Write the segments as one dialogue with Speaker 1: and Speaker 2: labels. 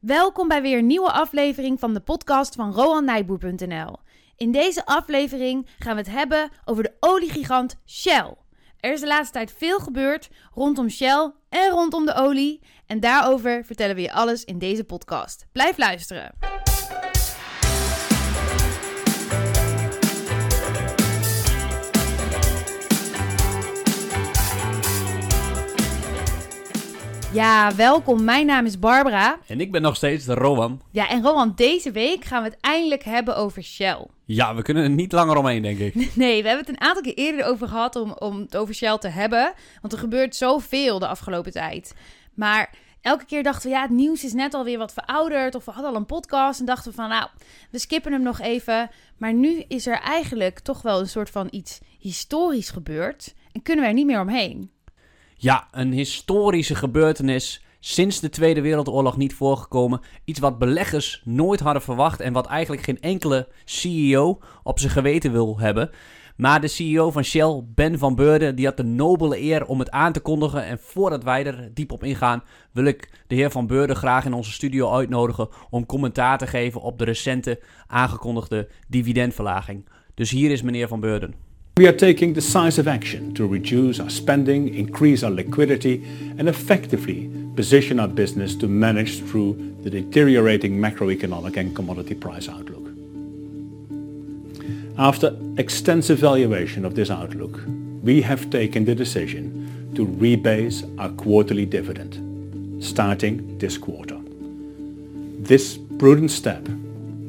Speaker 1: Welkom bij weer een nieuwe aflevering van de podcast van RoanNijboer.nl. In deze aflevering gaan we het hebben over de oliegigant Shell. Er is de laatste tijd veel gebeurd rondom Shell en rondom de olie. En daarover vertellen we je alles in deze podcast. Blijf luisteren. Ja, welkom. Mijn naam is Barbara.
Speaker 2: En ik ben nog steeds de Rowan.
Speaker 1: Ja, en Rowan, deze week gaan we het eindelijk hebben over Shell.
Speaker 2: Ja, we kunnen er niet langer omheen, denk ik.
Speaker 1: Nee, we hebben het een aantal keer eerder over gehad om, om het over Shell te hebben. Want er gebeurt zoveel de afgelopen tijd. Maar elke keer dachten we, ja, het nieuws is net alweer wat verouderd. Of we hadden al een podcast en dachten we van, nou, we skippen hem nog even. Maar nu is er eigenlijk toch wel een soort van iets historisch gebeurd. En kunnen we er niet meer omheen.
Speaker 2: Ja, een historische gebeurtenis. Sinds de Tweede Wereldoorlog niet voorgekomen. Iets wat beleggers nooit hadden verwacht. En wat eigenlijk geen enkele CEO op zijn geweten wil hebben. Maar de CEO van Shell, Ben van Beurden, die had de nobele eer om het aan te kondigen. En voordat wij er diep op ingaan, wil ik de heer van Beurden graag in onze studio uitnodigen om commentaar te geven op de recente aangekondigde dividendverlaging. Dus hier is meneer van Beurden.
Speaker 3: We are taking decisive action to reduce our spending, increase our liquidity, and effectively position our business to manage through the deteriorating macroeconomic and commodity price outlook. After extensive valuation of this outlook, we have taken the decision to rebase our quarterly dividend, starting this quarter. This prudent step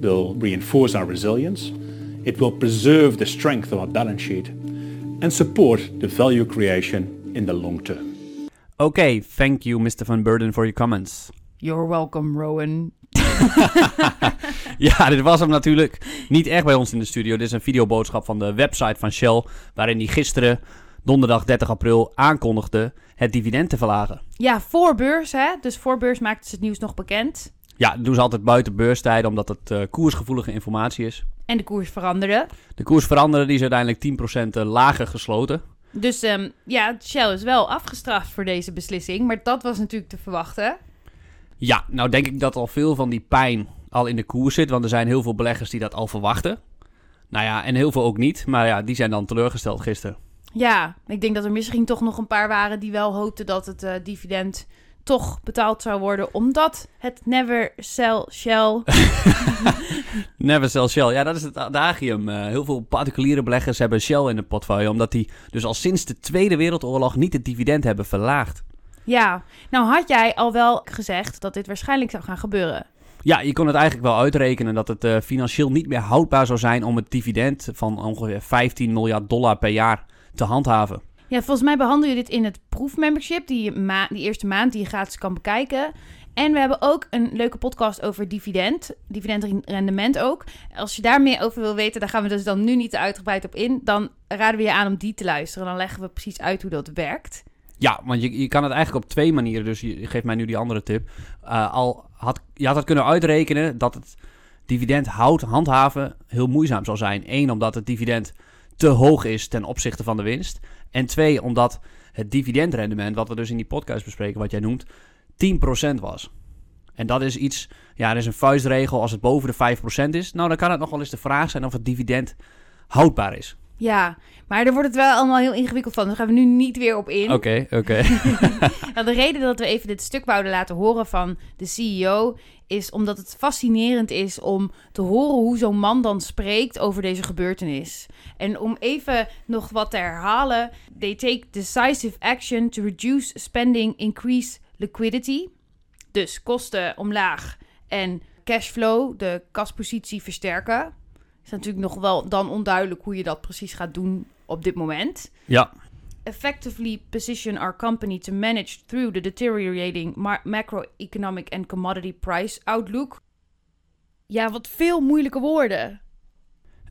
Speaker 3: will reinforce our resilience it will preserve the strength of our balance sheet and support the value creation in the long term.
Speaker 2: Okay, thank you Mr. Van Burden for your comments.
Speaker 1: You're welcome, Rowan.
Speaker 2: ja, dit was hem natuurlijk niet echt bij ons in de studio. Dit is een videoboodschap van de website van Shell, waarin hij gisteren, donderdag 30 april, aankondigde het dividend te verlagen.
Speaker 1: Ja, voor beurs, hè? Dus voor beurs maakten ze het nieuws nog bekend.
Speaker 2: Ja, dat doen ze altijd buiten beurstijden, omdat het uh, koersgevoelige informatie is.
Speaker 1: En de koers veranderde.
Speaker 2: De koers veranderde, die is uiteindelijk 10% eh, lager gesloten.
Speaker 1: Dus um, ja, Shell is wel afgestraft voor deze beslissing, maar dat was natuurlijk te verwachten.
Speaker 2: Ja, nou denk ik dat al veel van die pijn al in de koers zit, want er zijn heel veel beleggers die dat al verwachten. Nou ja, en heel veel ook niet, maar ja, die zijn dan teleurgesteld gisteren.
Speaker 1: Ja, ik denk dat er misschien toch nog een paar waren die wel hoopten dat het uh, dividend toch betaald zou worden, omdat het Never Sell Shell.
Speaker 2: never Sell Shell, ja, dat is het adagium. Uh, heel veel particuliere beleggers hebben Shell in de portfolio, omdat die dus al sinds de Tweede Wereldoorlog niet het dividend hebben verlaagd.
Speaker 1: Ja, nou had jij al wel gezegd dat dit waarschijnlijk zou gaan gebeuren.
Speaker 2: Ja, je kon het eigenlijk wel uitrekenen dat het uh, financieel niet meer houdbaar zou zijn om het dividend van ongeveer 15 miljard dollar per jaar te handhaven.
Speaker 1: Ja, volgens mij behandel je dit in het proefmembership, die, ma die eerste maand die je gratis kan bekijken. En we hebben ook een leuke podcast over dividend, dividendrendement ook. Als je daar meer over wil weten, daar gaan we dus dan nu niet uitgebreid op in. Dan raden we je aan om die te luisteren. Dan leggen we precies uit hoe dat werkt.
Speaker 2: Ja, want je, je kan het eigenlijk op twee manieren. Dus je geeft mij nu die andere tip. Uh, al had, je had het kunnen uitrekenen dat het dividend houd, handhaven heel moeizaam zal zijn. Eén, omdat het dividend te hoog is ten opzichte van de winst. En twee, omdat het dividendrendement, wat we dus in die podcast bespreken, wat jij noemt, 10% was. En dat is iets, ja, er is een vuistregel. Als het boven de 5% is, nou dan kan het nog wel eens de vraag zijn of het dividend houdbaar is.
Speaker 1: Ja, maar daar wordt het wel allemaal heel ingewikkeld van. Daar gaan we nu niet weer op in.
Speaker 2: Oké, oké.
Speaker 1: nou, de reden dat we even dit stuk wouden laten horen van de CEO is omdat het fascinerend is om te horen hoe zo'n man dan spreekt over deze gebeurtenis. En om even nog wat te herhalen: they take decisive action to reduce spending, increase liquidity. Dus kosten omlaag en cashflow, de kaspositie versterken is natuurlijk nog wel dan onduidelijk hoe je dat precies gaat doen op dit moment.
Speaker 2: Ja.
Speaker 1: Effectively position our company to manage through the deteriorating macroeconomic and commodity price outlook. Ja, wat veel moeilijke woorden.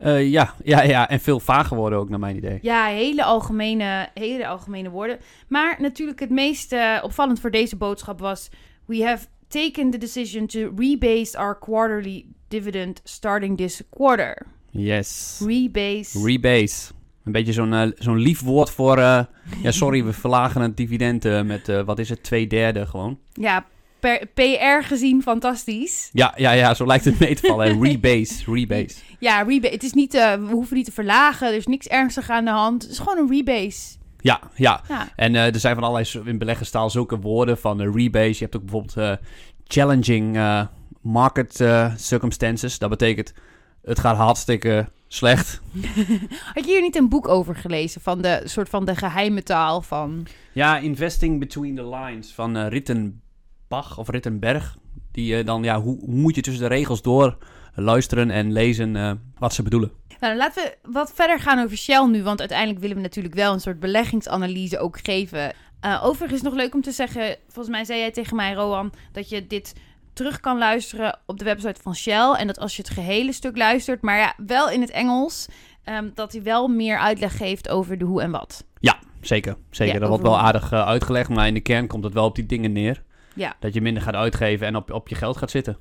Speaker 2: Uh, ja, ja, ja, en veel vager woorden ook naar mijn idee.
Speaker 1: Ja, hele algemene, hele algemene woorden. Maar natuurlijk het meest uh, opvallend voor deze boodschap was... We have taken the decision to rebase our quarterly dividend starting this quarter.
Speaker 2: Yes.
Speaker 1: Rebase.
Speaker 2: Rebase. Een beetje zo'n uh, zo'n lief woord voor... Uh, ja, sorry, we verlagen het dividend uh, met, wat is het, twee derde gewoon.
Speaker 1: Ja, per, PR gezien fantastisch.
Speaker 2: Ja, ja, ja, zo lijkt het mee te vallen. rebase, rebase.
Speaker 1: Ja, rebase. Het is niet, eh, we hoeven niet te verlagen. Er is niks ernstigs aan de hand. Het is gewoon een rebase.
Speaker 2: Ja, ja.
Speaker 1: Ja.
Speaker 2: En eh, er zijn van allerlei in beleggerstaal zulke woorden van eh, rebase. Je hebt ook bijvoorbeeld eh, challenging eh, market eh, circumstances. Dat betekent het gaat hartstikke slecht.
Speaker 1: Had je hier niet een boek over gelezen van de soort van de geheime taal van...
Speaker 2: Ja, Investing Between the Lines van eh, Rittenbach of Rittenberg. Die eh, dan, ja, hoe, hoe moet je tussen de regels door luisteren en lezen eh, wat ze bedoelen.
Speaker 1: Nou, laten we wat verder gaan over Shell nu, want uiteindelijk willen we natuurlijk wel een soort beleggingsanalyse ook geven. Eh, overigens nog leuk om te zeggen, volgens mij zei jij tegen mij, Roan, dat je dit terug kan luisteren op de website van Shell. En dat als je het gehele stuk luistert, maar ja, wel in het Engels, ehm, dat hij wel meer uitleg geeft over de hoe en wat.
Speaker 2: Ja, zeker. zeker.
Speaker 1: Ja,
Speaker 2: dat wordt wel aardig eh, uitgelegd, maar in de kern komt het wel op die dingen neer.
Speaker 1: Ja.
Speaker 2: Dat je minder gaat uitgeven en op, op je geld gaat zitten.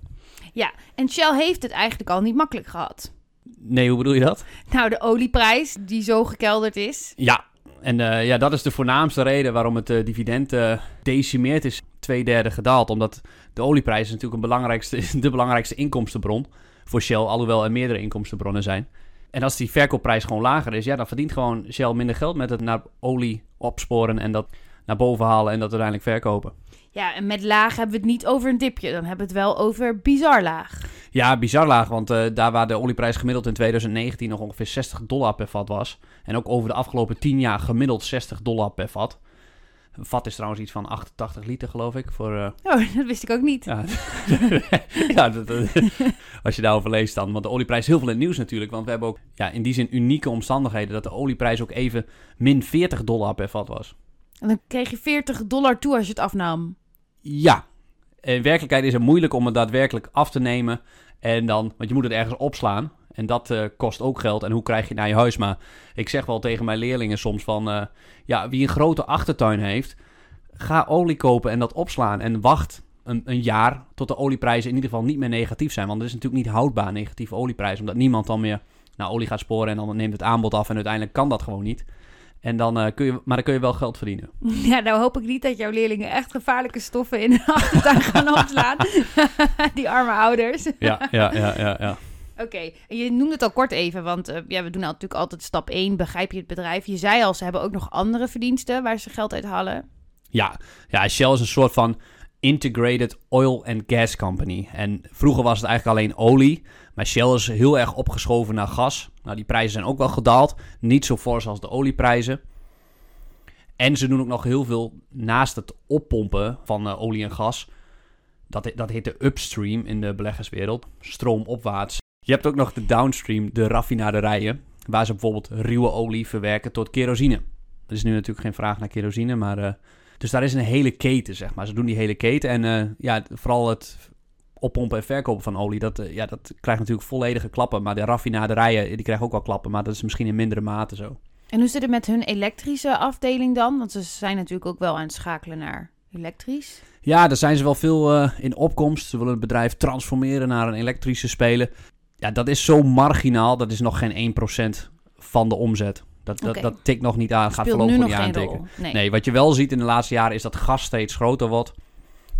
Speaker 1: Ja, en Shell heeft het eigenlijk al niet makkelijk gehad.
Speaker 2: Nee, hoe bedoel je dat?
Speaker 1: Nou, de olieprijs die zo gekelderd is.
Speaker 2: Ja, en eh, ja, dat is de voornaamste reden waarom het eh, dividend eh, decimeerd is. Twee derde gedaald. Omdat de olieprijs is natuurlijk een belangrijkste, de belangrijkste inkomstenbron voor Shell. Alhoewel er meerdere inkomstenbronnen zijn. En als die verkoopprijs gewoon lager is, ja, dan verdient gewoon Shell minder geld met het naar olie opsporen en dat naar boven halen en dat uiteindelijk verkopen.
Speaker 1: Ja, en met laag hebben we het niet over een dipje. Dan hebben we het wel over bizar laag.
Speaker 2: Ja, bizar laag, want daar waar de olieprijs gemiddeld in 2019 nog ongeveer 60 dollar per vat was. En ook over de afgelopen 10 jaar gemiddeld 60 dollar per vat. Een vat is trouwens iets van 88 liter, geloof ik. Voor, eh,
Speaker 1: Oh, dat wist ik ook niet.
Speaker 2: ja, ja dat, dat- als je daarover leest dan. Want de olieprijs is heel veel in het nieuws natuurlijk. Want we hebben ook ja, in die zin unieke omstandigheden dat de olieprijs ook even min 40 dollar per vat was.
Speaker 1: En dan kreeg je 40 dollar toe als je het afnam.
Speaker 2: Ja, in werkelijkheid is het moeilijk om het daadwerkelijk af te nemen. En dan, want je moet het ergens opslaan. En dat eh, kost ook geld. En hoe krijg je het naar je huis? Maar ik zeg wel tegen mijn leerlingen soms van... eh, ja, wie een grote achtertuin heeft... ga olie kopen en dat opslaan. En wacht een, een jaar tot de olieprijzen in ieder geval niet meer negatief zijn. Want het is natuurlijk niet houdbaar, negatieve olieprijs. Omdat niemand dan meer naar olie gaat sporen... en dan neemt het aanbod af en uiteindelijk kan dat gewoon niet. En dan, eh, kun je, maar dan kun je wel geld verdienen.
Speaker 1: Ja, nou hoop ik niet dat jouw leerlingen echt gevaarlijke stoffen in de achtertuin gaan opslaan. Die arme ouders.
Speaker 2: Ja, ja, ja, ja, ja.
Speaker 1: Oké, en je noemde het al kort even, want eh, ja, we doen natuurlijk altijd stap 1, begrijp je het bedrijf. Je zei al, ze hebben ook nog andere verdiensten waar ze geld uit halen.
Speaker 2: Ja, ja, Shell is een soort van integrated oil and gas company. En vroeger was het eigenlijk alleen olie, maar Shell is heel erg opgeschoven naar gas. Nou, die prijzen zijn ook wel gedaald, niet zo fors als de olieprijzen. En ze doen ook nog heel veel naast het oppompen van eh, olie en gas. Dat, dat heet de upstream in de beleggerswereld, stroomopwaarts. Je hebt ook nog de downstream, de raffinaderijen, waar ze bijvoorbeeld ruwe olie verwerken tot kerosine. Er is nu natuurlijk geen vraag naar kerosine, maar eh, dus daar is een hele keten, zeg maar. Ze doen die hele keten. En eh, ja, vooral het oppompen en verkopen van olie, dat, eh, ja, dat krijgt natuurlijk volledige klappen. Maar de raffinaderijen, die krijgen ook wel klappen. Maar dat is misschien in mindere mate zo.
Speaker 1: En hoe zit het met hun elektrische afdeling dan? Want ze zijn natuurlijk ook wel aan het schakelen naar elektrisch.
Speaker 2: Ja, daar zijn ze wel veel in opkomst. Ze willen het bedrijf transformeren naar een elektrische speler. Ja, dat is zo marginaal. Dat is nog geen 1% van de omzet. Dat, dat, tikt nog niet aan. Gaat voorlopig niet aantikken.
Speaker 1: Nee.
Speaker 2: Nee, wat je wel ziet in de laatste jaren is dat gas steeds groter wordt.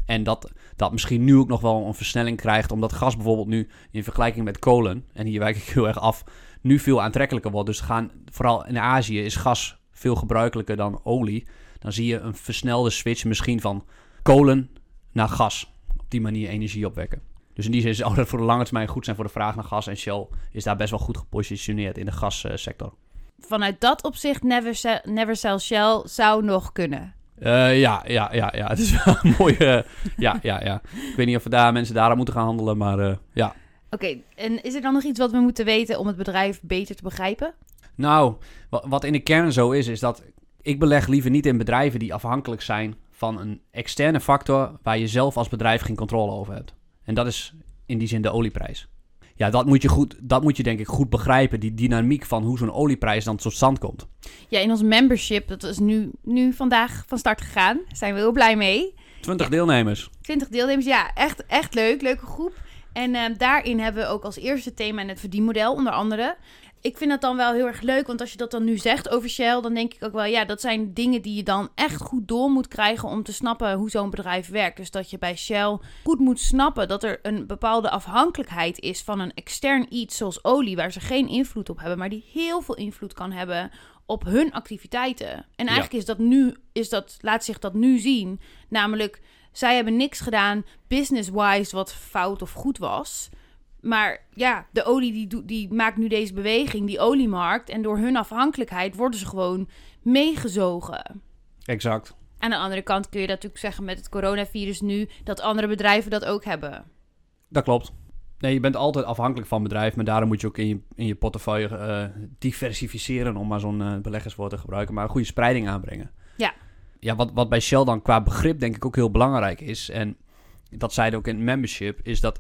Speaker 2: En dat dat misschien nu ook nog wel een versnelling krijgt. Omdat gas bijvoorbeeld nu in vergelijking met kolen, en hier wijk ik heel erg af, nu veel aantrekkelijker wordt. Dus gaan, vooral in Azië is gas veel gebruikelijker dan olie. Dan zie je een versnelde switch misschien van kolen naar gas. Op die manier energie opwekken. Dus in die zin zou dat voor de lange termijn goed zijn voor de vraag naar gas. En Shell is daar best wel goed gepositioneerd in de gassector.
Speaker 1: Vanuit dat opzicht, Never, Se- Never Sell Shell zou nog kunnen.
Speaker 2: Eh, ja, ja, ja, ja. Het is wel een mooie. ja, ja, ja. Ik weet niet of we daar mensen daaraan moeten gaan handelen, maar eh, ja.
Speaker 1: Oké, en is er dan nog iets wat we moeten weten om het bedrijf beter te begrijpen?
Speaker 2: Nou, wat in de kern zo is, is dat ik beleg liever niet in bedrijven die afhankelijk zijn van een externe factor waar je zelf als bedrijf geen controle over hebt. En dat is in die zin de olieprijs. Ja, dat moet je, goed, dat moet je denk ik goed begrijpen, die dynamiek van hoe zo'n olieprijs dan tot stand komt.
Speaker 1: Ja, in ons membership, dat is nu, nu vandaag van start gegaan. Daar zijn we heel blij mee.
Speaker 2: 20
Speaker 1: Ja.
Speaker 2: deelnemers.
Speaker 1: 20 deelnemers, ja, echt, echt leuk. Leuke groep. En eh, daarin hebben we ook als eerste thema het verdienmodel, onder andere. Ik vind dat dan wel heel erg leuk, want als je dat dan nu zegt over Shell, dan denk ik ook wel, ja, dat zijn dingen die je dan echt goed door moet krijgen om te snappen hoe zo'n bedrijf werkt. Dus dat je bij Shell goed moet snappen dat er een bepaalde afhankelijkheid is van een extern iets zoals olie, waar ze geen invloed op hebben, maar die heel veel invloed kan hebben op hun activiteiten. En eigenlijk is dat nu, is dat, laat zich dat nu zien. Namelijk, zij hebben niks gedaan business-wise wat fout of goed was. Maar ja, de olie die, die maakt nu deze beweging, die oliemarkt. En door hun afhankelijkheid worden ze gewoon meegezogen.
Speaker 2: Exact.
Speaker 1: Aan de andere kant kun je dat natuurlijk zeggen met het coronavirus nu, dat andere bedrijven dat ook hebben.
Speaker 2: Dat klopt. Nee, je bent altijd afhankelijk van bedrijf, maar daarom moet je ook in je, in je portefeuille eh, diversificeren, om maar zo'n eh, beleggerswoord te gebruiken, maar een goede spreiding aanbrengen.
Speaker 1: Ja.
Speaker 2: Wat, wat bij Shell dan qua begrip denk ik ook heel belangrijk is, en dat zeiden ook in het membership, is dat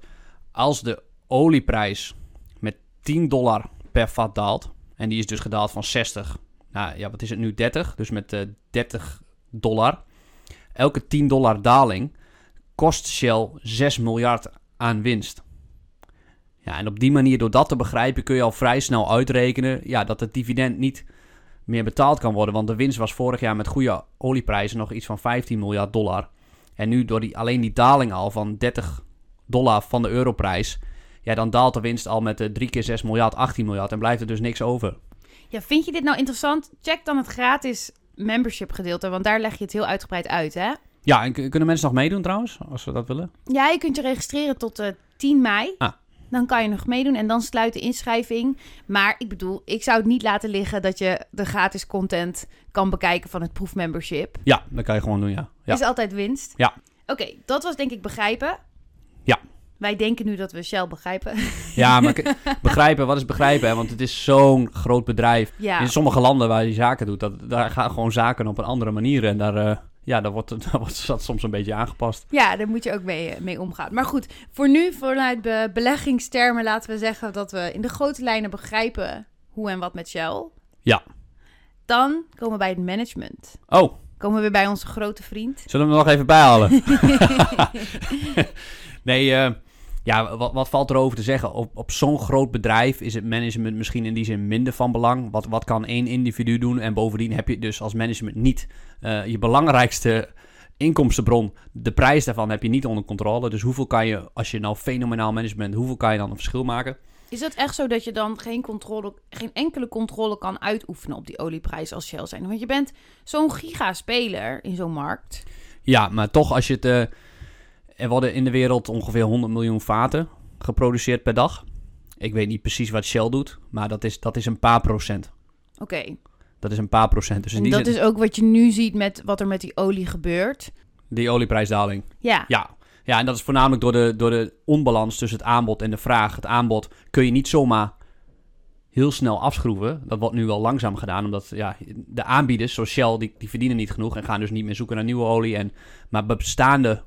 Speaker 2: als de olieprijs met 10 dollar per vat daalt, en die is dus gedaald van 60, nou ja, wat is het nu, 30, dus met eh 30 dollar, elke 10 dollar daling kost Shell 6 miljard aan winst. Ja, en op die manier, door dat te begrijpen, kun je al vrij snel uitrekenen ja, dat het dividend niet meer betaald kan worden. Want de winst was vorig jaar met goede olieprijzen nog iets van 15 miljard dollar. En nu door die, alleen die daling al van 30 dollar van de europrijs, ja, dan daalt de winst al met eh, 3 keer 6 miljard, 18 miljard. En blijft er dus niks over.
Speaker 1: Ja, vind je dit nou interessant? Check dan het gratis membership gedeelte, want daar leg je het heel uitgebreid uit, hè?
Speaker 2: Ja, en kunnen mensen nog meedoen trouwens, als ze dat willen?
Speaker 1: Ja, je kunt je registreren tot eh 10 mei.
Speaker 2: Ah.
Speaker 1: Dan kan je nog meedoen en dan sluit de inschrijving. Maar ik bedoel, ik zou het niet laten liggen dat je de gratis content kan bekijken van het proefmembership.
Speaker 2: Ja, dat kan je gewoon doen, ja. ja.
Speaker 1: Is altijd winst.
Speaker 2: Ja.
Speaker 1: Oké, dat was denk ik begrijpen.
Speaker 2: Ja.
Speaker 1: Wij denken nu dat we Shell begrijpen.
Speaker 2: Ja, maar begrijpen, wat is begrijpen? Hè? Want het is zo'n groot bedrijf.
Speaker 1: ja.
Speaker 2: In sommige landen waar je zaken doet, dat, daar gaan gewoon zaken op een andere manier. En daar, eh, ja, daar wordt, daar wordt dat soms een beetje aangepast.
Speaker 1: Ja, daar moet je ook mee, eh, mee omgaan. Maar goed, voor nu, vanuit be- beleggingstermen, laten we zeggen dat we in de grote lijnen begrijpen hoe en wat met Shell.
Speaker 2: Ja.
Speaker 1: Dan komen we bij het management.
Speaker 2: Oh,
Speaker 1: Komen we weer bij onze grote vriend.
Speaker 2: zullen we hem nog even bijhalen? nee, eh, ja, wat, wat valt erover te zeggen? Op, op zo'n groot bedrijf is het management misschien in die zin minder van belang. Wat, wat kan één individu doen? En bovendien heb je dus als management niet eh, je belangrijkste inkomstenbron, de prijs daarvan heb je niet onder controle. Dus hoeveel kan je, als je nou fenomenaal management, hoeveel kan je dan een verschil maken?
Speaker 1: Is het echt zo dat je dan geen, controle, geen enkele controle kan uitoefenen op die olieprijs als Shell zijn? Want je bent zo'n gigaspeler in zo'n markt.
Speaker 2: Ja, maar toch als je het... eh, er worden in de wereld ongeveer 100 miljoen vaten geproduceerd per dag. Ik weet niet precies wat Shell doet, maar dat is, dat is een paar procent.
Speaker 1: Oké.
Speaker 2: Dat is een paar procent. Dus
Speaker 1: En
Speaker 2: die
Speaker 1: dat
Speaker 2: zin,
Speaker 1: is ook wat je nu ziet met wat er met die olie gebeurt.
Speaker 2: die olieprijsdaling.
Speaker 1: Ja.
Speaker 2: Ja. ja, en dat is voornamelijk door de, door de onbalans tussen het aanbod en de vraag. Het aanbod kun je niet zomaar heel snel afschroeven. Dat wordt nu wel langzaam gedaan, omdat ja, de aanbieders, zoals Shell, die, die verdienen niet genoeg en gaan dus niet meer zoeken naar nieuwe olie. En, maar bestaande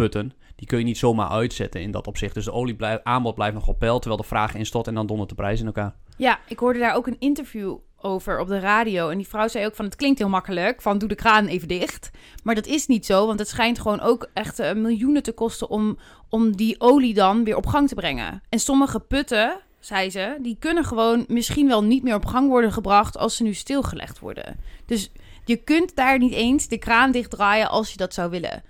Speaker 2: olieputten, die kun je niet zomaar uitzetten in dat opzicht. Dus de olie aanbod blijft nog op peil, terwijl de vraag instort en dan dondert de prijs in elkaar.
Speaker 1: Ja, ik hoorde daar ook een interview over op de radio. En die vrouw zei ook van, het klinkt heel makkelijk, van doe de kraan even dicht. Maar dat is niet zo, want het schijnt gewoon ook echt eh, miljoenen te kosten om, om die olie dan weer op gang te brengen. En sommige putten, zei ze, die kunnen gewoon misschien wel niet meer op gang worden gebracht als ze nu stilgelegd worden. Dus je kunt daar niet eens de kraan dichtdraaien als je dat zou willen.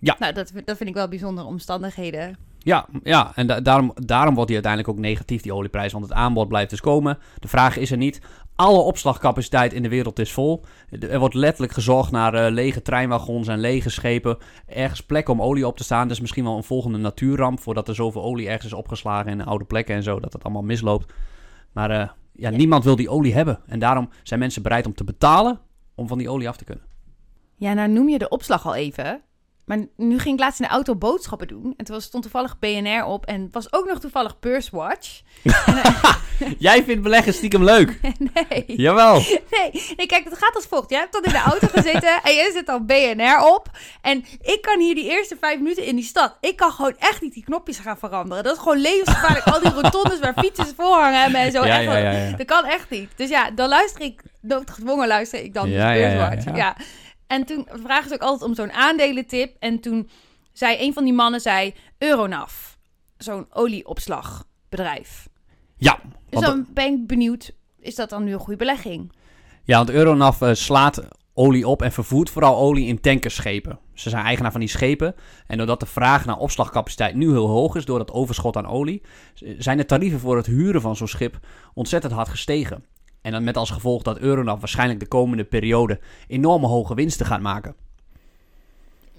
Speaker 2: Ja.
Speaker 1: Nou, dat, dat vind ik wel bijzondere omstandigheden.
Speaker 2: Ja, ja en da- daarom, daarom wordt die uiteindelijk ook negatief, die olieprijs. Want het aanbod blijft dus komen. De vraag is er niet. Alle opslagcapaciteit in de wereld is vol. Er wordt letterlijk gezocht naar eh, lege treinwagons en lege schepen. Ergens plekken om olie op te staan. Dat is misschien wel een volgende natuurramp. Voordat er zoveel olie ergens is opgeslagen in oude plekken en zo. Dat het allemaal misloopt. Maar eh, ja,
Speaker 1: Ja.
Speaker 2: niemand wil die olie hebben. En daarom zijn mensen bereid om te betalen om van die olie af te kunnen.
Speaker 1: Ja, nou noem je de opslag al even. Maar nu ging ik laatst in de auto boodschappen doen. En toen was- stond toevallig BNR op. En het was ook nog toevallig Beurswatch.
Speaker 2: Jij vindt beleggen stiekem leuk.
Speaker 1: nee.
Speaker 2: Jawel.
Speaker 1: Nee, nee, kijk, het gaat als volgt. Jij hebt dan in de auto gezeten en je zet dan BNR op. En ik kan hier die eerste vijf minuten in die stad. Ik kan gewoon echt niet die knopjes gaan veranderen. Dat is gewoon levensgevaarlijk. Al die rotondes waar fietsers voorhangen hebben en zo.
Speaker 2: Ja, ja, ja.
Speaker 1: Dat kan echt niet. Dus ja, dan luister ik, noodgedwongen luister ik dan
Speaker 2: ja,
Speaker 1: Beurswatch.
Speaker 2: ja.
Speaker 1: En toen vragen ze ook altijd om zo'n aandelentip. En toen zei een van die mannen, zei Euronav. zo'n olieopslagbedrijf.
Speaker 2: Ja,
Speaker 1: Dus dan ben ik benieuwd, is dat dan nu een goede belegging?
Speaker 2: ja, want Euronav eh, slaat olie op en vervoert vooral olie in tankerschepen. Ze zijn eigenaar van die schepen. En doordat de vraag naar opslagcapaciteit nu heel hoog is door dat overschot aan olie, zijn de tarieven voor het huren van zo'n schip ontzettend hard gestegen. En dan met als gevolg dat Euronav waarschijnlijk de komende periode enorme hoge winsten gaat maken.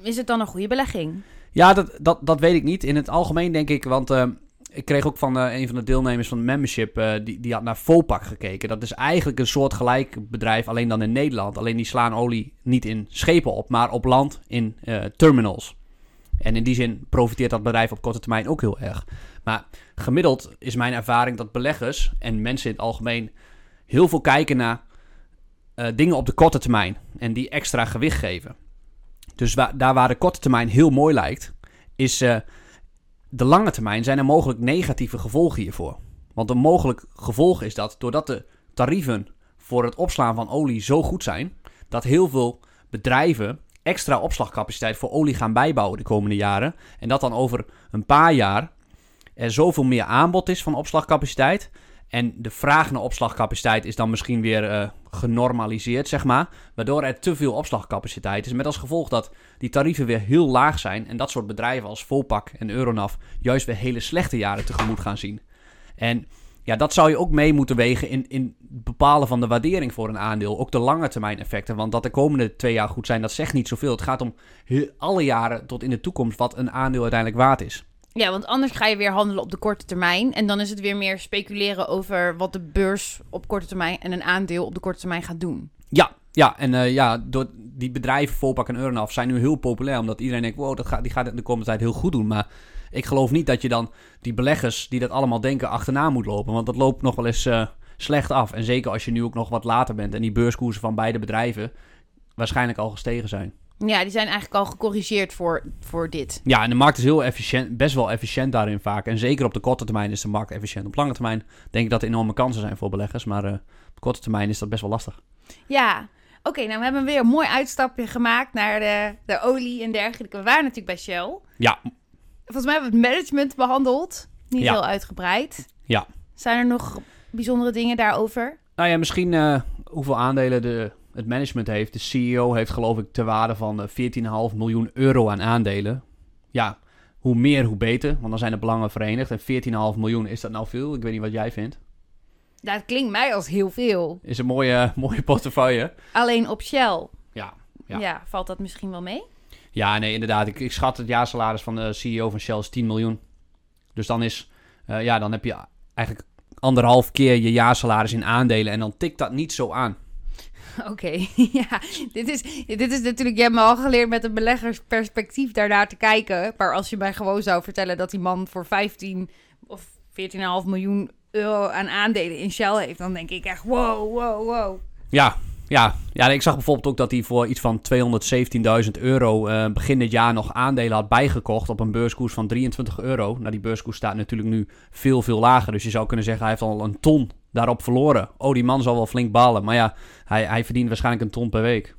Speaker 1: Is het dan een goede belegging?
Speaker 2: Ja, dat, dat, dat weet ik niet. In het algemeen denk ik, want eh, ik kreeg ook van eh, een van de deelnemers van de membership, eh, die, die had naar Vopak gekeken. Dat is eigenlijk een soort gelijk bedrijf, alleen dan in Nederland. Alleen die slaan olie niet in schepen op, maar op land in terminals. En in die zin profiteert dat bedrijf op korte termijn ook heel erg. Maar gemiddeld is mijn ervaring dat beleggers en mensen in het algemeen heel veel kijken naar eh, dingen op de korte termijn. En die extra gewicht geven. Dus waar, daar waar de korte termijn heel mooi lijkt, is eh, de lange termijn zijn er mogelijk negatieve gevolgen hiervoor. Want een mogelijk gevolg is dat doordat de tarieven voor het opslaan van olie zo goed zijn, dat heel veel bedrijven extra opslagcapaciteit voor olie gaan bijbouwen de komende jaren. En dat dan over een paar jaar er zoveel meer aanbod is van opslagcapaciteit. En de vraag naar opslagcapaciteit is dan misschien weer eh, genormaliseerd, zeg maar. Waardoor er te veel opslagcapaciteit is. Met als gevolg dat die tarieven weer heel laag zijn. En dat soort bedrijven als Vopak en Euronav juist weer hele slechte jaren tegemoet gaan zien. En ja, dat zou je ook mee moeten wegen in, in het bepalen van de waardering voor een aandeel. Ook de lange termijn effecten. Want dat de komende twee jaar goed zijn, dat zegt niet zoveel. Het gaat om alle jaren tot in de toekomst wat een aandeel uiteindelijk waard is.
Speaker 1: Ja, want anders ga je weer handelen op de korte termijn. En dan is het weer meer speculeren over wat de beurs op korte termijn en een aandeel op de korte termijn gaat doen.
Speaker 2: Ja, ja en eh, ja, door die bedrijven, Volpak en Euronav, zijn nu heel populair. Omdat iedereen denkt, wow, dat gaat, die gaat de komende tijd heel goed doen. Maar ik geloof niet dat je dan die beleggers die dat allemaal denken achterna moet lopen. Want dat loopt nog wel eens eh, slecht af. En zeker als je nu ook nog wat later bent en die beurskoersen van beide bedrijven waarschijnlijk al gestegen zijn.
Speaker 1: Ja, die zijn eigenlijk al gecorrigeerd voor, voor dit.
Speaker 2: Ja, en de markt is heel efficiënt, best wel efficiënt daarin vaak. En zeker op de korte termijn is de markt efficiënt. Op lange termijn denk ik dat er enorme kansen zijn voor beleggers. Maar eh, op de korte termijn is dat best wel lastig.
Speaker 1: Ja, oké, nou we hebben weer een mooi uitstapje gemaakt naar de, de olie en dergelijke. We waren natuurlijk bij Shell.
Speaker 2: Ja,
Speaker 1: Volgens mij hebben we het management behandeld. Niet
Speaker 2: Ja.
Speaker 1: heel uitgebreid.
Speaker 2: Ja.
Speaker 1: Zijn er nog bijzondere dingen daarover?
Speaker 2: Nou ja, misschien eh, hoeveel aandelen de, het management heeft. De CEO heeft geloof ik ter waarde van eh, 14,5 miljoen euro aan aandelen. Ja, hoe meer hoe beter, want dan zijn de belangen verenigd. En 14,5 miljoen, is dat nou veel? Ik weet niet wat jij vindt.
Speaker 1: Dat klinkt mij als heel veel.
Speaker 2: Is een mooie, mooie portefeuille.
Speaker 1: Alleen op Shell.
Speaker 2: Ja,
Speaker 1: Ja.
Speaker 2: Ja.
Speaker 1: valt dat misschien wel mee?
Speaker 2: ja nee, inderdaad. Ik, ik schat het jaarsalaris van de CEO van Shell is 10 miljoen. Dus dan is, eh, ja, dan heb je eigenlijk anderhalf keer je jaarsalaris in aandelen. En dan tikt dat niet zo aan.
Speaker 1: Oké, ja. Dit is, dit is natuurlijk, je hebt me al geleerd met een beleggersperspectief daarnaar te kijken. Maar als je mij gewoon zou vertellen dat die man voor 15 of 14,5 miljoen euro aan aandelen in Shell heeft, dan denk ik echt wow, wow, wow.
Speaker 2: Ja, ja, ja, ik zag bijvoorbeeld ook dat hij voor iets van 217.000 euro eh, begin dit jaar nog aandelen had bijgekocht op een beurskoers van 23 euro. Nou, die beurskoers staat natuurlijk nu veel, veel lager. Dus je zou kunnen zeggen, hij heeft al een ton daarop verloren. Oh, die man zal wel flink balen. Maar ja, hij, hij verdient waarschijnlijk een ton per week.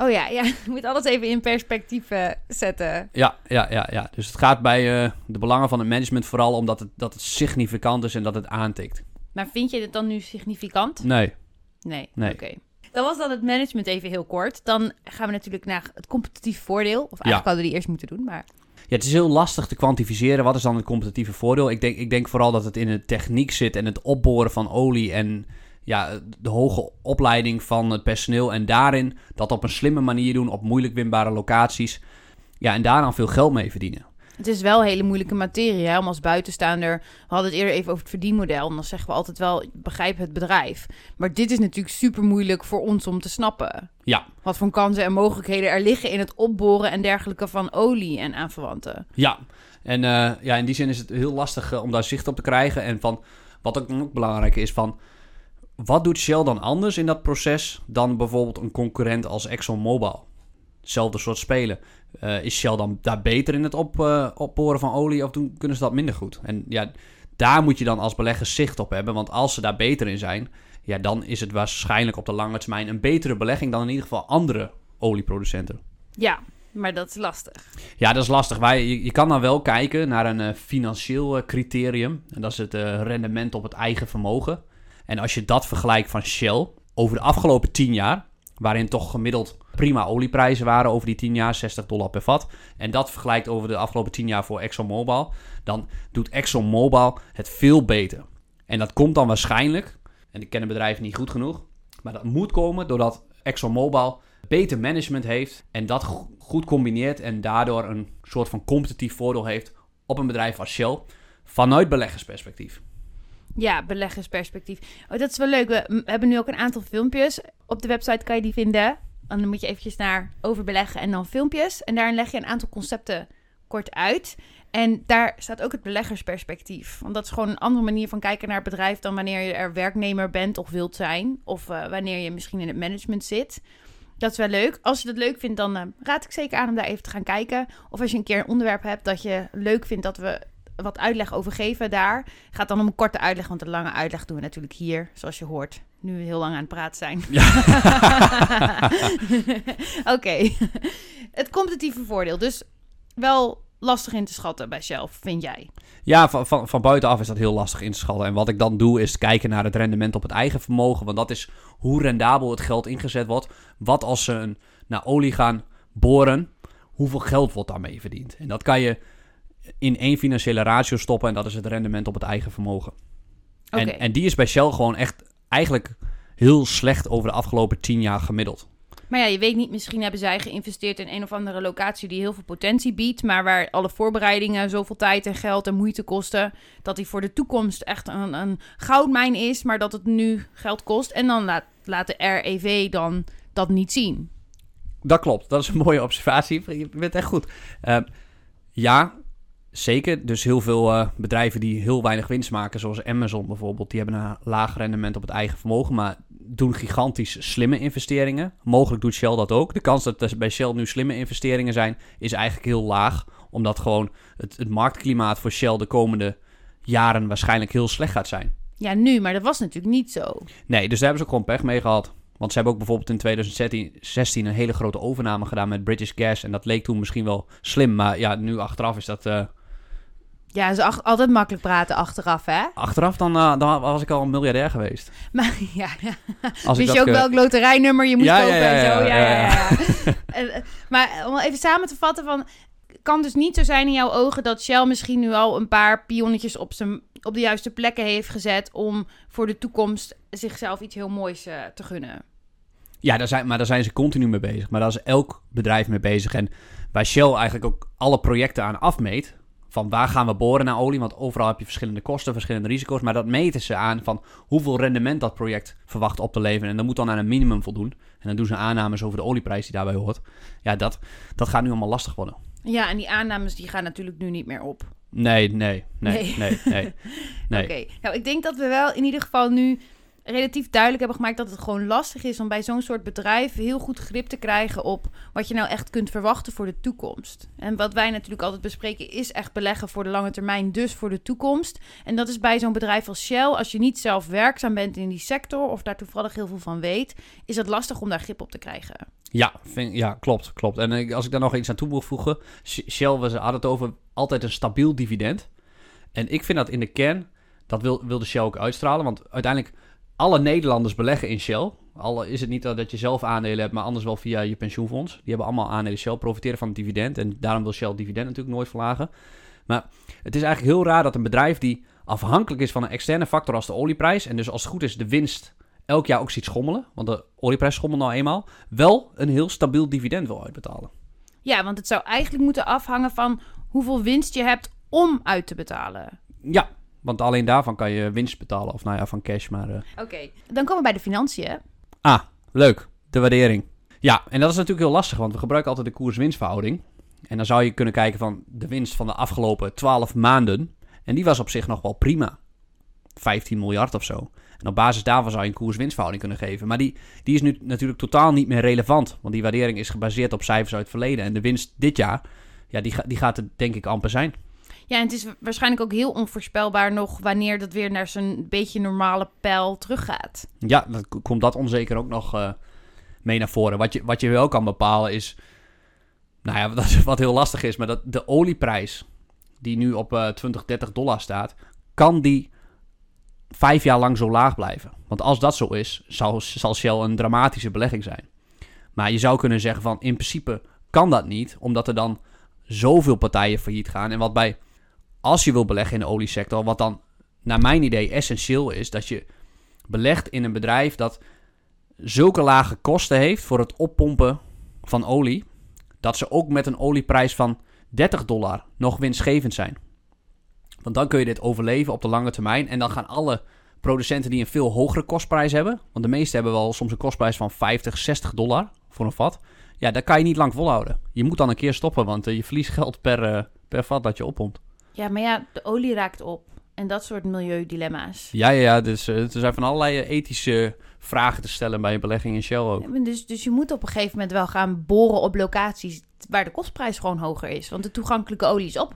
Speaker 1: Oh ja, ja, je moet alles even in perspectief eh, zetten.
Speaker 2: Ja, ja, ja, ja. Dus het gaat bij eh, de belangen van het management vooral om dat het, dat het significant is en dat het aantikt.
Speaker 1: Maar vind je dit dan nu significant?
Speaker 2: Nee.
Speaker 1: Nee.
Speaker 2: Nee.
Speaker 1: Oké. Dan was dan het management even heel kort. Dan gaan we natuurlijk naar het competitief voordeel. Of eigenlijk
Speaker 2: Ja.
Speaker 1: hadden we die eerst moeten doen, maar...
Speaker 2: Ja, het is heel lastig te kwantificeren. Wat is dan het competitieve voordeel? Ik denk, ik denk vooral dat het in de techniek zit en het opboren van olie en ja, de hoge opleiding van het personeel. En daarin dat op een slimme manier doen, op moeilijk winbare locaties. Ja, en daar dan veel geld mee verdienen.
Speaker 1: Het is wel hele moeilijke materie, hè? om als buitenstaander... We hadden het eerder even over het verdienmodel. En dan zeggen we altijd wel, begrijp het bedrijf. Maar dit is natuurlijk super moeilijk voor ons om te snappen.
Speaker 2: Ja,
Speaker 1: Wat voor kansen en mogelijkheden er liggen in het opboren en dergelijke van olie en aanverwanten.
Speaker 2: ja. En eh, ja, in die zin is het heel lastig eh, om daar zicht op te krijgen. En van, wat ook, ook belangrijk is, van... Wat doet Shell dan anders in dat proces dan bijvoorbeeld een concurrent als ExxonMobil? Hetzelfde soort spelen. Eh, is Shell dan daar beter in het op, eh, opboren van olie of doen, kunnen ze dat minder goed? En ja, daar moet je dan als belegger zicht op hebben. Want als ze daar beter in zijn, ja, dan is het waarschijnlijk op de lange termijn een betere belegging dan in ieder geval andere olieproducenten.
Speaker 1: Ja, Maar dat is lastig.
Speaker 2: Ja, dat is lastig. Wij, je, je kan dan wel kijken naar een eh, financieel criterium. En dat is het rendement op het eigen vermogen. En als je dat vergelijkt van Shell over de afgelopen 10 jaar, waarin toch gemiddeld prima olieprijzen waren over die 10 jaar, 60 dollar per vat. En dat vergelijkt over de afgelopen 10 jaar voor ExxonMobil, dan doet ExxonMobil het veel beter. En dat komt dan waarschijnlijk, en ik ken het bedrijf niet goed genoeg, maar dat moet komen doordat ExxonMobil beter management heeft en dat go- goed combineert en daardoor een soort van competitief voordeel heeft op een bedrijf als Shell vanuit beleggersperspectief.
Speaker 1: Ja, beleggersperspectief. Oh, dat is wel leuk. We hebben nu ook een aantal filmpjes. Op de website kan je die vinden. En dan moet je eventjes naar overbeleggen en dan filmpjes. En daarin leg je een aantal concepten kort uit. En daar staat ook het beleggersperspectief. Want dat is gewoon een andere manier van kijken naar het bedrijf dan wanneer je er werknemer bent of wilt zijn. Of eh, wanneer je misschien in het management zit. Dat is wel leuk. Als je dat leuk vindt, dan eh, raad ik zeker aan om daar even te gaan kijken. Of als je een keer een onderwerp hebt dat je leuk vindt dat we wat uitleg over geven daar. Gaat dan om een korte uitleg, want een lange uitleg doen we natuurlijk hier, zoals je hoort. Nu we heel lang aan het praten zijn. Oké. Het competitieve voordeel. Dus wel lastig in te schatten bij Shell, vind jij?
Speaker 2: Ja, van, van, van buitenaf is dat heel lastig in te schatten. En wat ik dan doe, is kijken naar het rendement op het eigen vermogen. Want dat is hoe rendabel het geld ingezet wordt. Wat als ze een, naar olie gaan boren, hoeveel geld wordt daarmee verdiend? En dat kan je in één financiële ratio stoppen. En dat is het rendement op het eigen vermogen.
Speaker 1: Oké.
Speaker 2: En, en die is bij Shell gewoon echt eigenlijk heel slecht over de afgelopen tien jaar gemiddeld.
Speaker 1: Maar ja, je weet niet, misschien hebben zij geïnvesteerd in een of andere locatie die heel veel potentie biedt, maar waar alle voorbereidingen zoveel tijd en geld en moeite kosten, dat die voor de toekomst echt een, een goudmijn is, maar dat het nu geld kost. En dan laat, laat de REV dan dat niet zien.
Speaker 2: Dat klopt, dat is een mooie observatie. Je bent echt goed. Eh, ja, zeker. Dus heel veel eh, bedrijven die heel weinig winst maken, zoals Amazon bijvoorbeeld, die hebben een laag rendement op het eigen vermogen, maar doen gigantisch slimme investeringen. Mogelijk doet Shell dat ook. De kans dat er bij Shell nu slimme investeringen zijn, is eigenlijk heel laag, omdat gewoon het, het marktklimaat voor Shell de komende jaren waarschijnlijk heel slecht gaat zijn.
Speaker 1: Ja, nu, maar dat was natuurlijk niet zo.
Speaker 2: Nee, dus daar hebben ze ook gewoon pech mee gehad. Want ze hebben ook bijvoorbeeld in 2016 een hele grote overname gedaan met British Gas. En dat leek toen misschien wel slim. Maar ja, nu achteraf is dat... eh,
Speaker 1: Ja, ze ach- altijd makkelijk praten achteraf, hè?
Speaker 2: achteraf dan, eh, dan was ik al een miljardair geweest.
Speaker 1: Maar ja, ja.
Speaker 2: Als
Speaker 1: Wist je ook
Speaker 2: eh,
Speaker 1: welk loterijnummer je moest
Speaker 2: Ja,
Speaker 1: kopen
Speaker 2: ja,
Speaker 1: en zo?
Speaker 2: ja,
Speaker 1: Ja, ja. En, eh, maar om even samen te vatten van... Kan dus niet zo zijn in jouw ogen dat Shell misschien nu al een paar pionnetjes op, zijn, op de juiste plekken heeft gezet... om voor de toekomst zichzelf iets heel moois te gunnen.
Speaker 2: Ja, daar zijn, maar daar zijn ze continu mee bezig. Maar daar is elk bedrijf mee bezig. En waar Shell eigenlijk ook alle projecten aan afmeet... van waar gaan we boren naar olie... want overal heb je verschillende kosten, verschillende risico's... maar dat meten ze aan van hoeveel rendement dat project verwacht op te leveren. En dat moet dan aan een minimum voldoen. En dan doen ze aannames over de olieprijs die daarbij hoort. Ja, dat, dat gaat nu allemaal lastig worden.
Speaker 1: Ja, en die aannames die gaan natuurlijk nu niet meer op.
Speaker 2: Nee, nee, nee,
Speaker 1: Nee.
Speaker 2: nee, nee. nee.
Speaker 1: Oké, nou ik denk dat we wel in ieder geval nu relatief duidelijk hebben gemaakt dat het gewoon lastig is om bij zo'n soort bedrijf heel goed grip te krijgen op wat je nou echt kunt verwachten voor de toekomst. En wat wij natuurlijk altijd bespreken is echt beleggen voor de lange termijn, dus voor de toekomst. En dat is bij zo'n bedrijf als Shell, als je niet zelf werkzaam bent in die sector of daar toevallig heel veel van weet, is het lastig om daar grip op te krijgen.
Speaker 2: Ja, ja, klopt, klopt. En als ik daar nog iets aan toe wil voegen. Sh- Shell, we hadden het over altijd een stabiel dividend. En ik vind dat in de kern, dat wil, wil de Shell ook uitstralen. Want uiteindelijk, alle Nederlanders beleggen in Shell. Al is het niet dat je zelf aandelen hebt, maar anders wel via je pensioenfonds. Die hebben allemaal aandelen Shell, profiteren van het dividend. En daarom wil Shell het dividend natuurlijk nooit verlagen. Maar het is eigenlijk heel raar dat een bedrijf die afhankelijk is van een externe factor als de olieprijs... en dus als het goed is de winst elk jaar ook ziet schommelen... want de olieprijs schommelt nou eenmaal... wel een heel stabiel dividend wil uitbetalen.
Speaker 1: Ja, want het zou eigenlijk moeten afhangen van hoeveel winst je hebt om uit te betalen.
Speaker 2: Ja, want alleen daarvan kan je winst betalen. Of nou ja, van cash, maar... eh,
Speaker 1: Oké, dan komen we bij de financiën.
Speaker 2: Ah, leuk. De waardering. Ja, en dat is natuurlijk heel lastig, want we gebruiken altijd de koers-winstverhouding. En dan zou je kunnen kijken van de winst van de afgelopen 12 maanden. En die was op zich nog wel prima. 15 miljard of zo. En op basis daarvan zou je een koers-winstverhouding kunnen geven. Maar die, die is nu natuurlijk totaal niet meer relevant. Want die waardering is gebaseerd op cijfers uit het verleden. En de winst dit jaar, ja, die, die gaat er denk ik amper zijn.
Speaker 1: Ja, en het is waarschijnlijk ook heel onvoorspelbaar nog wanneer dat weer naar zijn beetje normale pijl teruggaat.
Speaker 2: Ja, dan komt dat onzeker ook nog eh, mee naar voren. Wat je, wat je wel kan bepalen is... Nou ja, wat, wat heel lastig is, maar dat de olieprijs die nu op eh 20, 30 dollar staat, kan die vijf jaar lang zo laag blijven? Want als dat zo is, zal, zal Shell een dramatische belegging zijn. Maar je zou kunnen zeggen van in principe kan dat niet, omdat er dan zoveel partijen failliet gaan. En wat bij, als je wil beleggen in de oliesector, wat dan naar mijn idee essentieel is, dat je belegt in een bedrijf dat zulke lage kosten heeft voor het oppompen van olie, dat ze ook met een olieprijs van 30 dollar nog winstgevend zijn. Want dan kun je dit overleven op de lange termijn. En dan gaan alle producenten die een veel hogere kostprijs hebben, want de meeste hebben wel soms een kostprijs van 50, 60 dollar voor een vat. Ja, dat kan je niet lang volhouden. Je moet dan een keer stoppen, want eh, je verliest geld per, eh, per vat dat je oppompt.
Speaker 1: Ja, maar ja, de olie raakt op. En dat soort milieudilemma's.
Speaker 2: Ja, ja, ja. Dus eh, er zijn van allerlei eh, ethische vragen te stellen bij een belegging in Shell ook.
Speaker 1: Ja, Dus, dus je moet op een gegeven moment wel gaan boren op locaties waar de kostprijs gewoon hoger is. Want de toegankelijke olie is op.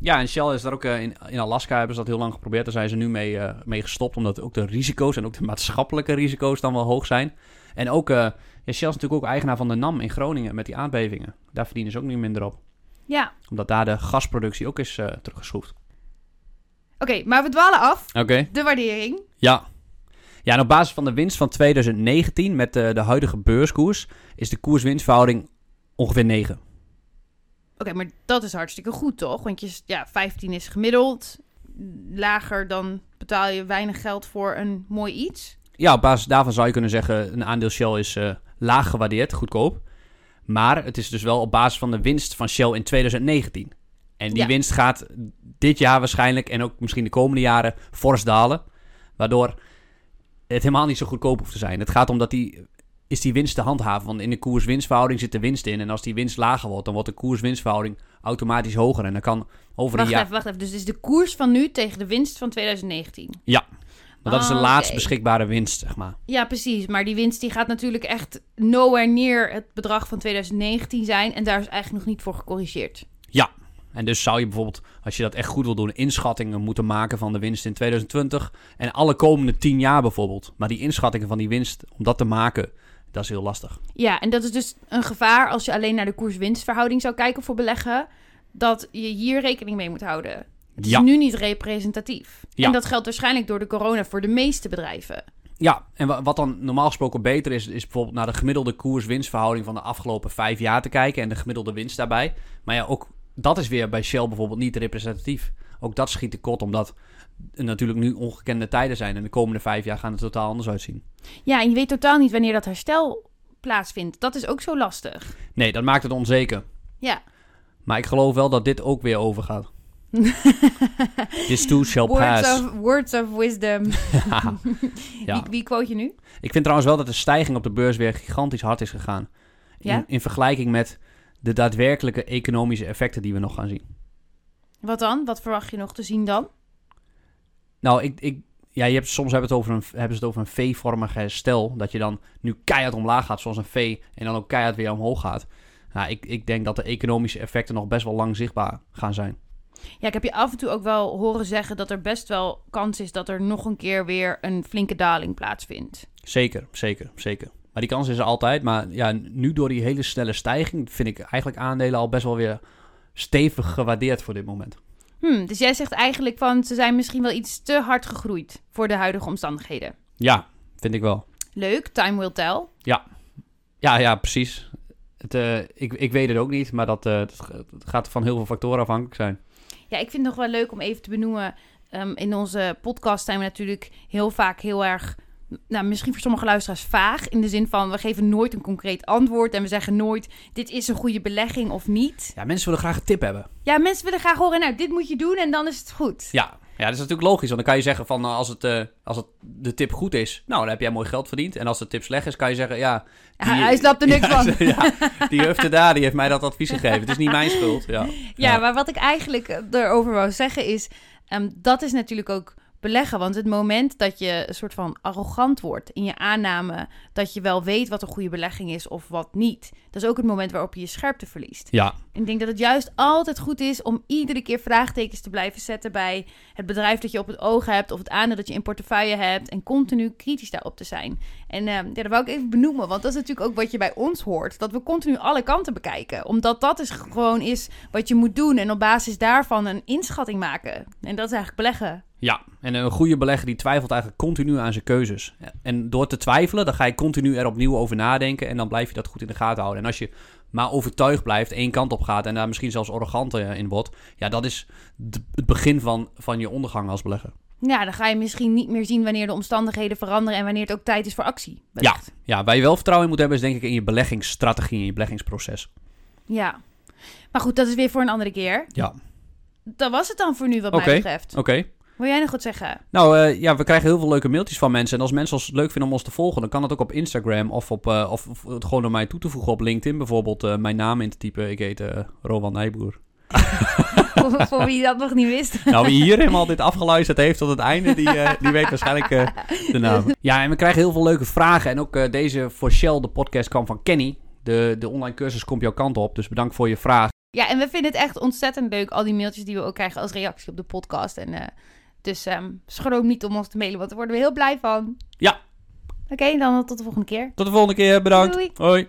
Speaker 2: Ja, en Shell is daar ook eh, in, in Alaska hebben ze dat heel lang geprobeerd. Daar zijn ze nu mee, mee gestopt, omdat ook de risico's en ook de maatschappelijke risico's dan wel hoog zijn. En ook, ja, Shell is natuurlijk ook eigenaar van de NAM in Groningen met die aardbevingen. Daar verdienen ze ook niet minder op.
Speaker 1: Ja,
Speaker 2: Omdat daar de gasproductie ook is eh, teruggeschroefd.
Speaker 1: oké, maar we dwalen af.
Speaker 2: Oké.
Speaker 1: De waardering.
Speaker 2: Ja. Ja, en op basis van de winst van 2019 met de, de huidige beurskoers is de koers-winstverhouding ongeveer 9.
Speaker 1: Oké, maar dat is hartstikke goed, toch? Want je, ja, 15 is gemiddeld. Lager dan betaal je weinig geld voor een mooi iets.
Speaker 2: Ja, op basis daarvan zou je kunnen zeggen... een aandeel Shell is eh, laag gewaardeerd, goedkoop. Maar het is dus wel op basis van de winst van Shell in 2019. En die
Speaker 1: Ja.
Speaker 2: winst gaat dit jaar waarschijnlijk... en ook misschien de komende jaren fors dalen. Waardoor het helemaal niet zo goedkoop hoeft te zijn. Het gaat om dat die... Is die winst te handhaven? Want in de koers-winstverhouding zit de winst in. En als die winst lager wordt, dan wordt de koers-winstverhouding automatisch hoger. En dan kan over een
Speaker 1: Wacht
Speaker 2: jaar...
Speaker 1: even, wacht even. Dus is de koers van nu tegen de winst van 2019.
Speaker 2: Maar dat is de
Speaker 1: Ah,
Speaker 2: laatst beschikbare winst, zeg maar.
Speaker 1: Ja, precies. Maar die winst die gaat natuurlijk echt nowhere near het bedrag van 2019 zijn. En daar is eigenlijk nog niet voor gecorrigeerd.
Speaker 2: En dus zou je bijvoorbeeld, als je dat echt goed wil doen, inschattingen moeten maken van de winst in 2020 en alle komende 10 jaar bijvoorbeeld. Maar die inschattingen van die winst, om dat te maken, dat is heel lastig.
Speaker 1: Ja, en dat is dus een gevaar als je alleen naar de koers-winstverhouding zou kijken voor beleggen. Dat je hier rekening mee moet houden. Het is
Speaker 2: Ja.
Speaker 1: nu niet representatief.
Speaker 2: Ja.
Speaker 1: En dat geldt waarschijnlijk door de corona voor de meeste bedrijven.
Speaker 2: Ja, en wa- wat dan normaal gesproken beter is, is bijvoorbeeld naar de gemiddelde koers-winstverhouding van de afgelopen vijf jaar te kijken en de gemiddelde winst daarbij. Maar ja, ook dat is weer bij Shell bijvoorbeeld niet representatief. Ook dat schiet tekort, omdat er natuurlijk nu ongekende tijden zijn en de komende vijf jaar gaan het totaal anders uitzien.
Speaker 1: Ja, en je weet totaal niet wanneer dat herstel plaatsvindt. Dat is ook zo lastig.
Speaker 2: Nee, dat maakt het onzeker.
Speaker 1: Ja.
Speaker 2: Maar ik geloof wel dat dit ook weer overgaat. This too shall
Speaker 1: Words
Speaker 2: pass.
Speaker 1: of, words of wisdom.
Speaker 2: Ja. Ja.
Speaker 1: Wie, wie quote je nu?
Speaker 2: Ik vind trouwens wel dat de stijging op de beurs weer gigantisch hard is gegaan. In,
Speaker 1: Ja?
Speaker 2: in vergelijking met de daadwerkelijke economische effecten die we nog gaan zien.
Speaker 1: Wat dan? Wat verwacht je nog te zien dan?
Speaker 2: Nou, ik, ik, ja, je hebt, soms hebben, het over een, hebben ze het over een V-vormig herstel. Dat je dan nu keihard omlaag gaat, zoals een V. En dan ook keihard weer omhoog gaat. Nou, ik, ik denk dat de economische effecten nog best wel lang zichtbaar gaan zijn.
Speaker 1: Ja, ik heb je af en toe ook wel horen zeggen dat er best wel kans is dat er nog een keer weer een flinke daling plaatsvindt.
Speaker 2: Zeker, zeker, zeker. Maar die kans is er altijd. Maar ja, nu door die hele snelle stijging vind ik eigenlijk aandelen al best wel weer stevig gewaardeerd voor dit moment.
Speaker 1: Hmm, dus jij zegt eigenlijk van ze zijn misschien wel iets te hard gegroeid voor de huidige omstandigheden.
Speaker 2: Ja, vind ik wel.
Speaker 1: Leuk, time will tell.
Speaker 2: Ja, ja, precies. Het, eh, ik, ik weet het ook niet, maar dat, eh, dat gaat van heel veel factoren afhankelijk zijn.
Speaker 1: Ja, ik vind het nog wel leuk om even te benoemen. ehm, in onze podcast zijn we natuurlijk heel vaak heel erg, nou, misschien voor sommige luisteraars vaag. In de zin van, we geven nooit een concreet antwoord. En we zeggen nooit, dit is een goede belegging of niet.
Speaker 2: Ja, mensen willen graag een tip hebben.
Speaker 1: Ja, mensen willen graag horen, nou, dit moet je doen en dan is het goed.
Speaker 2: Ja, ja dat is natuurlijk logisch. Want dan kan je zeggen van nou, als, het, eh, als het de tip goed is, nou, dan heb jij mooi geld verdiend. En als de tip slecht is, kan je zeggen, ja...
Speaker 1: Ja, hij snapt er niks
Speaker 2: ja,
Speaker 1: van.
Speaker 2: Ja, die hufte daar, die heeft mij dat advies gegeven. Het is niet mijn schuld. Ja,
Speaker 1: Ja, maar wat ik eigenlijk eh, erover wou zeggen is... ehm, dat is natuurlijk ook beleggen. Want het moment dat je een soort van arrogant wordt in je aanname dat je wel weet wat een goede belegging is of wat niet. Dat is ook het moment waarop je je scherpte verliest.
Speaker 2: Ja,
Speaker 1: Ik denk dat het juist altijd goed is om iedere keer vraagtekens te blijven zetten bij het bedrijf dat je op het oog hebt of het aandeel dat je in portefeuille hebt en continu kritisch daarop te zijn. En eh, ja, dat wou ik even benoemen, want dat is natuurlijk ook wat je bij ons hoort, dat we continu alle kanten bekijken, omdat dat is gewoon is wat je moet doen en op basis daarvan een inschatting maken. En dat is eigenlijk beleggen.
Speaker 2: Ja, en een goede belegger die twijfelt eigenlijk continu aan zijn keuzes. En door te twijfelen, dan ga je continu er opnieuw over nadenken en dan blijf je dat goed in de gaten houden. En als je maar overtuigd blijft, één kant op gaat en daar misschien zelfs arrogant eh, in wordt, ja, dat is het begin van, van je ondergang als belegger.
Speaker 1: Ja, dan ga je misschien niet meer zien wanneer de omstandigheden veranderen en wanneer het ook tijd is voor actie.
Speaker 2: Ja, ja, waar je wel vertrouwen in moet hebben is denk ik in je beleggingsstrategie, in je beleggingsproces.
Speaker 1: ja. Maar goed, dat is weer voor een andere keer.
Speaker 2: Ja,
Speaker 1: Dat was het dan voor nu wat mij betreft.
Speaker 2: oké.
Speaker 1: Wil jij nog wat zeggen?
Speaker 2: Nou eh, ja, we krijgen heel veel leuke mailtjes van mensen. En als mensen ons leuk vinden om ons te volgen, dan kan dat ook op Instagram of, op, eh, of, of het gewoon door mij toe te voegen op LinkedIn. Bijvoorbeeld eh, mijn naam in te typen. Ik heet Rowan Nijboer.
Speaker 1: voor, voor wie dat nog niet wist.
Speaker 2: Nou, wie hier helemaal dit afgeluisterd heeft tot het einde, die, die weet waarschijnlijk de naam. Ja, en we krijgen heel veel leuke vragen. En ook deze voor Shell, de podcast, kwam van Kenny. De, de online cursus komt jouw kant op. Dus bedankt voor je vraag.
Speaker 1: Ja, en we vinden het echt ontzettend leuk, al die mailtjes die we ook krijgen als reactie op de podcast. En, dus ehm schroom niet om ons te mailen, want daar worden we heel blij van.
Speaker 2: Ja.
Speaker 1: Oké, dan tot de volgende keer.
Speaker 2: Tot de volgende keer. Bedankt.
Speaker 1: Doei.
Speaker 2: Hoi.